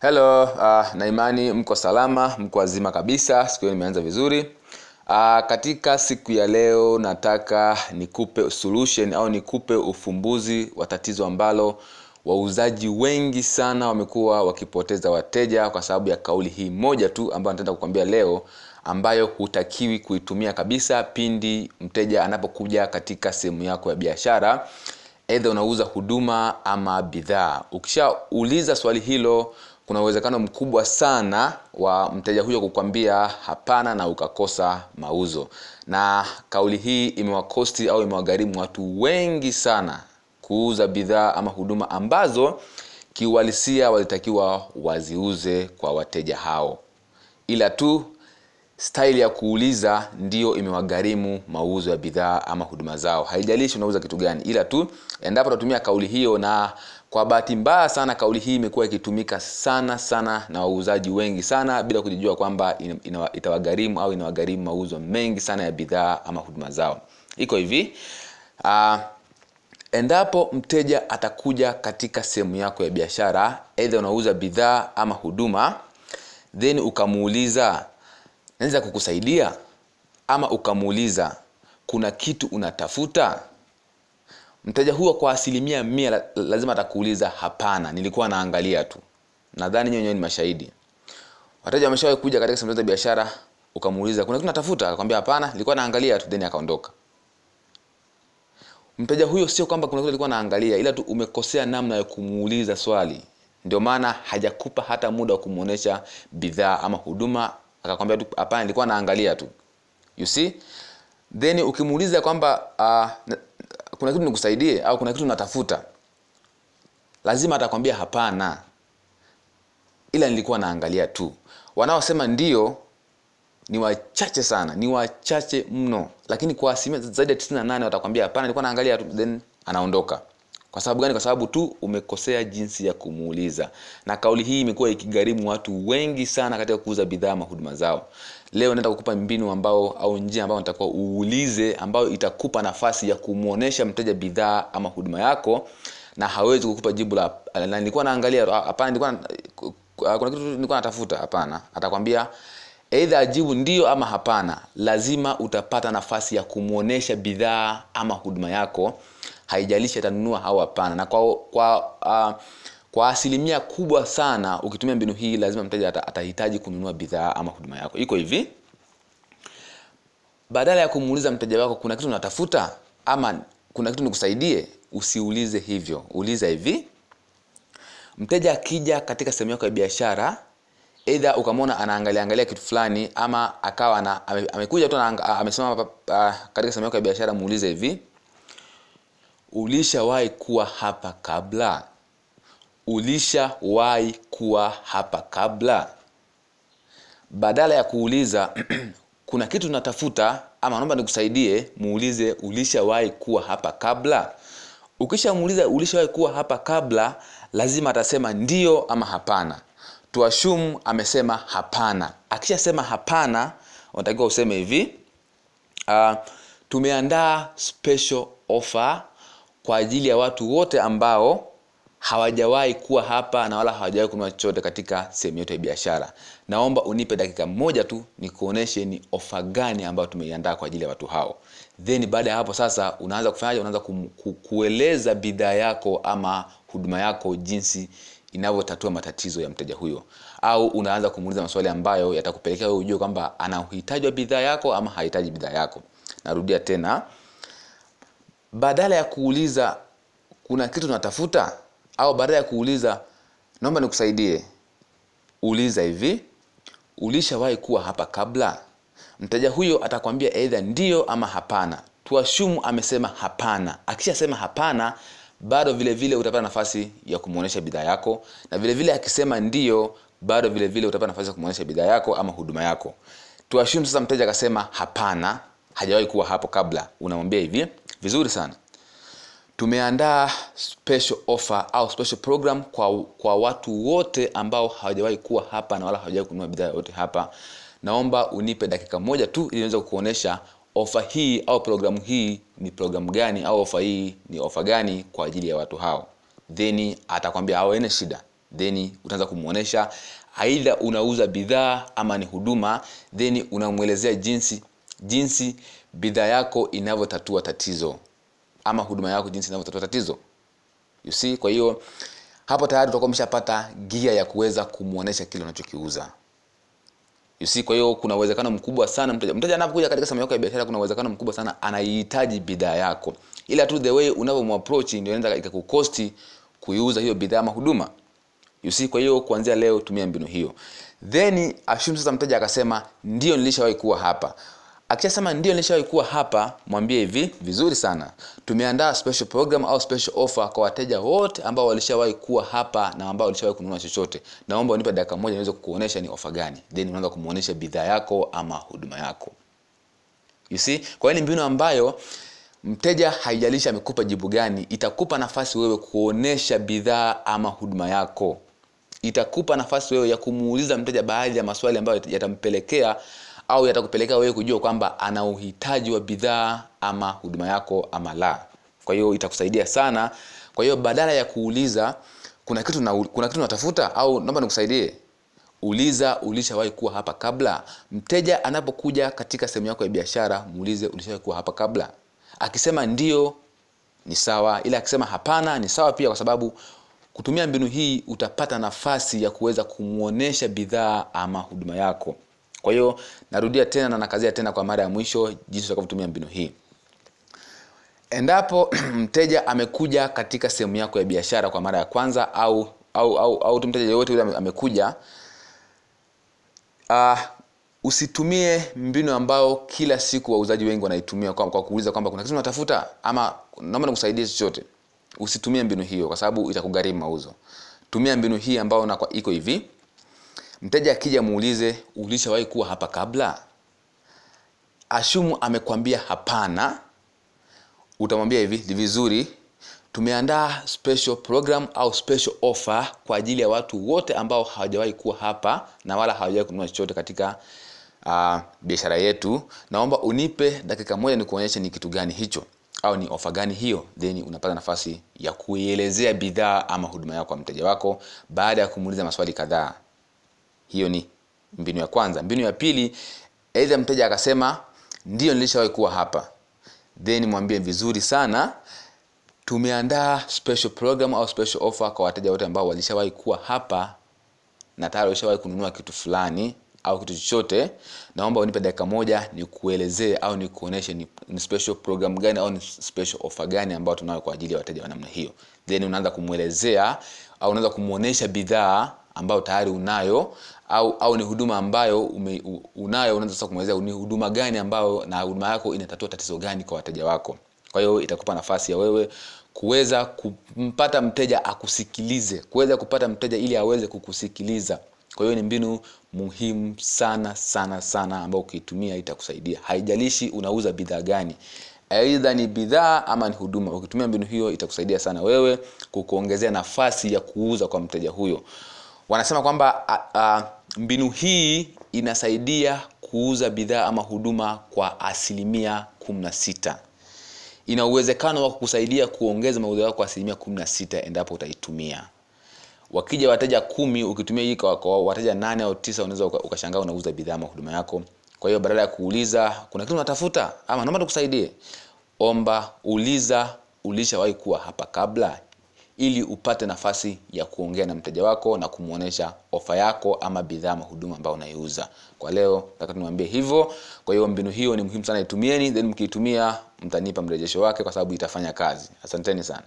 Hello, uh, na imani mko salama, mko wazima kabisa. Siku hiyo nimeanza vizuri. Uh, katika siku ya leo nataka nikupe solution au nikupe ufumbuzi wa tatizo ambalo wauzaji wengi sana wamekuwa wakipoteza wateja kwa sababu ya kauli hii moja tu ambayo nataenda kukwambia leo ambayo hutakiwi kuitumia kabisa pindi mteja anapokuja katika sehemu yako ya biashara edha unauza huduma ama bidhaa ukishauliza swali hilo kuna uwezekano mkubwa sana wa mteja huyo kukwambia hapana na ukakosa mauzo. Na kauli hii imewakosti au imewagharimu watu wengi sana kuuza bidhaa ama huduma ambazo kiuhalisia walitakiwa waziuze kwa wateja hao. Ila tu staili ya kuuliza ndio imewagharimu mauzo ya bidhaa ama huduma zao. Haijalishi unauza kitu gani ila tu endapo utatumia kauli hiyo na kwa bahati mbaya sana kauli hii imekuwa ikitumika sana sana na wauzaji wengi sana bila kujijua kwamba itawagharimu au inawagharimu mauzo mengi sana ya bidhaa ama huduma zao. Iko hivi uh, endapo mteja atakuja katika sehemu yako ya biashara eidha unauza bidhaa ama huduma then ukamuuliza naweza kukusaidia? Ama ukamuuliza kuna kitu unatafuta mteja huyo kwa asilimia mia lazima atakuuliza hapana nilikuwa naangalia tu. Nadhani nyewe ni mashahidi. Wateja wameshawahi kuja katika sehemu za biashara ukamuuliza kuna kitu natafuta? Akakwambia hapana nilikuwa naangalia tu then akaondoka. Mteja huyo sio kwamba kuna kitu alikuwa naangalia ila tu umekosea namna ya kumuuliza swali. Ndio maana hajakupa hata muda wa kumuonesha bidhaa ama huduma. Akakwambia tu hapana nilikuwa naangalia tu. You see? Then ukimuuliza kwamba uh, kuna kitu nikusaidie au kuna kitu natafuta? Lazima atakwambia hapana. Ila nilikuwa naangalia tu. Wanaosema ndio ni wachache sana ni wachache mno. Lakini kwa asilimia zaidi ya tisini na nane watakwambia hapana. Nilikuwa naangalia tu then anaondoka kwa sababu gani? Kwa sababu tu umekosea jinsi ya kumuuliza. Na kauli hii imekuwa ikigharimu watu wengi sana katika kuuza bidhaa ama huduma zao. Leo naenda kukupa mbinu ambao au njia ambayo natakuwa uulize ambayo itakupa nafasi ya kumwonyesha mteja bidhaa ama huduma yako na hawezi kukupa jibu la nilikuwa naangalia hapana nilikuwa kuna kitu nilikuwa natafuta hapana. Atakwambia eidha ajibu ndio ama hapana. Lazima utapata nafasi ya kumwonyesha bidhaa ama huduma yako haijalishi atanunua au hapana. Na kwa, kwa, uh, kwa asilimia kubwa sana ukitumia mbinu hii lazima mteja atahitaji kununua bidhaa ama huduma yako. Iko hivi. Badala ya kumuuliza mteja wako kuna kitu unatafuta ama kuna kitu nikusaidie usiulize hivyo. Uliza hivi. Mteja akija katika sehemu yako ya biashara eidha ukamwona anaangalia angalia kitu fulani ama akawa na, ame, amekuja tu amesimama katika sehemu yako ya biashara muulize hivi ulishawahi kuwa hapa kabla? Ulishawahi kuwa hapa kabla? Badala ya kuuliza kuna kitu natafuta ama naomba nikusaidie muulize ulishawahi kuwa hapa kabla? Ukishamuuliza ulishawahi kuwa hapa kabla? Lazima atasema ndio ama hapana. Tuashum amesema hapana. Akishasema hapana unatakiwa useme hivi uh, tumeandaa special offer kwa ajili ya watu wote ambao hawajawahi kuwa hapa na wala hawajawahi kununua chochote katika sehemu yetu ya biashara. Naomba unipe dakika moja tu nikuoneshe ni ofa gani ambayo tumeiandaa kwa ajili ya watu hao. Then baada ya hapo sasa unaanza kufanyaje? Unaanza ku, ku, kueleza bidhaa yako ama huduma yako jinsi inavyotatua matatizo ya mteja huyo. Au unaanza kumuuliza maswali ambayo yatakupelekea wewe ujue kwamba ana uhitaji wa bidhaa yako ama hahitaji bidhaa yako. Narudia tena badala ya kuuliza kuna kitu natafuta au badala ya kuuliza naomba nikusaidie. Uliza hivi ulishawahi kuwa hapa kabla? Mteja huyo atakwambia eidha ndio ama hapana. Tuashumu amesema hapana. Akishasema hapana bado vile vile utapata nafasi ya kumwonyesha bidhaa yako na vile vile akisema ndio bado vile vile utapata nafasi ya kumwonyesha bidhaa yako ama huduma yako. Tuashumu sasa mteja akasema hapana hajawahi kuwa hapo kabla. Unamwambia hivi vizuri sana. Tumeandaa special offer au special program kwa, kwa watu wote ambao hawajawahi kuwa hapa na wala hawajawahi kununua bidhaa yote hapa. Naomba unipe dakika moja tu ili niweze kuonyesha ofa hii au programu hii ni programu gani au ofa hii ni ofa gani kwa ajili ya watu hao. Then atakwambia awene shida. Then utaanza kumwonyesha aidha unauza bidhaa ama ni huduma then unamwelezea jinsi jinsi bidhaa yako inavyotatua tatizo ama huduma yako jinsi inavyotatua tatizo. You see? Kwa hiyo hapo tayari utakuwa umeshapata gia ya kuweza kumwonyesha kile unachokiuza. You see? Kwa hiyo kuna uwezekano mkubwa sana mteja mteja anapokuja katika sehemu yako ya biashara kuna uwezekano mkubwa sana anaihitaji bidhaa yako. Ila tu the way unavyomapproach ndio inaweza ikakukosti kuiuza hiyo bidhaa ama huduma. You see? Kwa hiyo kuanzia leo tumia mbinu hiyo. Then assume sasa mteja akasema ndio nilishawahi kuwa hapa akishasema ndio nilishawahi kuwa hapa mwambie hivi vizuri sana. Tumeandaa special program au special offer kwa wateja wote ambao walishawahi kuwa hapa na ambao walishawahi kununua chochote. Naomba unipe dakika moja niweze kukuonesha ni ofa gani. Then unaanza kumuonesha bidhaa yako ama huduma yako. You see? Kwa hiyo ni mbinu ambayo mteja haijalishi amekupa jibu gani itakupa nafasi wewe kuonesha bidhaa ama huduma yako. Itakupa nafasi wewe ya kumuuliza mteja baadhi ya maswali ambayo yatampelekea au yatakupelekea wewe kujua kwamba ana uhitaji wa bidhaa ama huduma yako ama la. Kwa hiyo itakusaidia sana. Kwa hiyo badala ya kuuliza kuna kitu na, kuna kitu natafuta au naomba nikusaidie? Uliza ulishawahi kuwa hapa kabla. Mteja anapokuja katika sehemu yako ya biashara muulize ulishawahi kuwa hapa kabla. Akisema ndio ni sawa. Ila akisema hapana ni sawa pia kwa sababu kutumia mbinu hii utapata nafasi ya kuweza kumwonyesha bidhaa ama huduma yako kwa hiyo narudia tena na nakazia tena kwa mara ya mwisho jinsi utakavyotumia mbinu hii. Endapo mteja amekuja katika sehemu yako ya biashara kwa mara ya kwanza au au au, au mteja yeyote yule amekuja uh, usitumie mbinu ambao kila siku wauzaji wengi wanaitumia kwa, kwa kuuliza kwamba kuna kitu unatafuta ama naomba nikusaidie chochote. Usitumie mbinu hiyo kwa sababu itakugharimu mauzo. Tumia mbinu hii ambayo iko hivi mteja akija muulize ulishawahi kuwa hapa kabla? Ashumu amekwambia hapana. Utamwambia hivi ni vizuri tumeandaa special program au special offer kwa ajili ya watu wote ambao hawajawahi kuwa hapa na wala hawajawahi kununua chochote katika uh, biashara yetu. Naomba unipe dakika moja ni kuonyesha ni kitu gani hicho au ni ofa gani hiyo then unapata nafasi ya kuielezea bidhaa ama huduma yako kwa mteja wako baada ya kumuuliza maswali kadhaa hiyo ni mbinu ya kwanza. Mbinu ya pili aidha mteja akasema ndio nilishawahi kuwa hapa. Then mwambie vizuri sana tumeandaa special program au special offer kwa wateja wote ambao walishawahi kuwa hapa na tayari walishawahi kununua kitu fulani au kitu chochote. Naomba unipe dakika moja nikuelezee au nikuoneshe ni, ni special program gani au ni special offer gani ambayo tunayo kwa ajili ya wateja wa namna hiyo. Then unaanza kumwelezea au unaanza kumwonyesha bidhaa ambayo tayari unayo au au ni huduma ambayo ume, unayo unaweza sasa kumwelezea ni huduma gani ambayo na huduma yako inatatua tatizo gani kwa wateja wako. Kwa hiyo itakupa nafasi ya wewe kuweza kumpata mteja akusikilize kuweza kupata mteja ili aweze kukusikiliza. Kwa hiyo ni mbinu muhimu sana sana sana ambayo ukiitumia itakusaidia. Haijalishi unauza bidhaa gani. Aidha ni bidhaa ama ni huduma. Ukitumia mbinu hiyo itakusaidia sana wewe kukuongezea nafasi ya kuuza kwa mteja huyo wanasema kwamba uh, mbinu hii inasaidia kuuza bidhaa ama huduma kwa asilimia kumi na sita ina uwezekano wa kukusaidia kuongeza mauzo yako kwa asilimia kumi na sita endapo utaitumia. Wakija wateja kumi ukitumia hii kwa wateja nane au tisa unaweza ukashangaa unauza bidhaa ama huduma yako. Kwa hiyo badala ya kuuliza kuna kitu unatafuta? Ama naomba tukusaidie omba uliza ulishawahi kuwa hapa kabla ili upate nafasi ya kuongea na mteja wako na kumwonyesha ofa yako ama bidhaa ama huduma ambayo unaiuza. Kwa leo nataka niwaambie hivyo. Kwa hiyo mbinu hiyo ni muhimu sana itumieni then mkiitumia mtanipa mrejesho wake kwa sababu itafanya kazi. Asanteni sana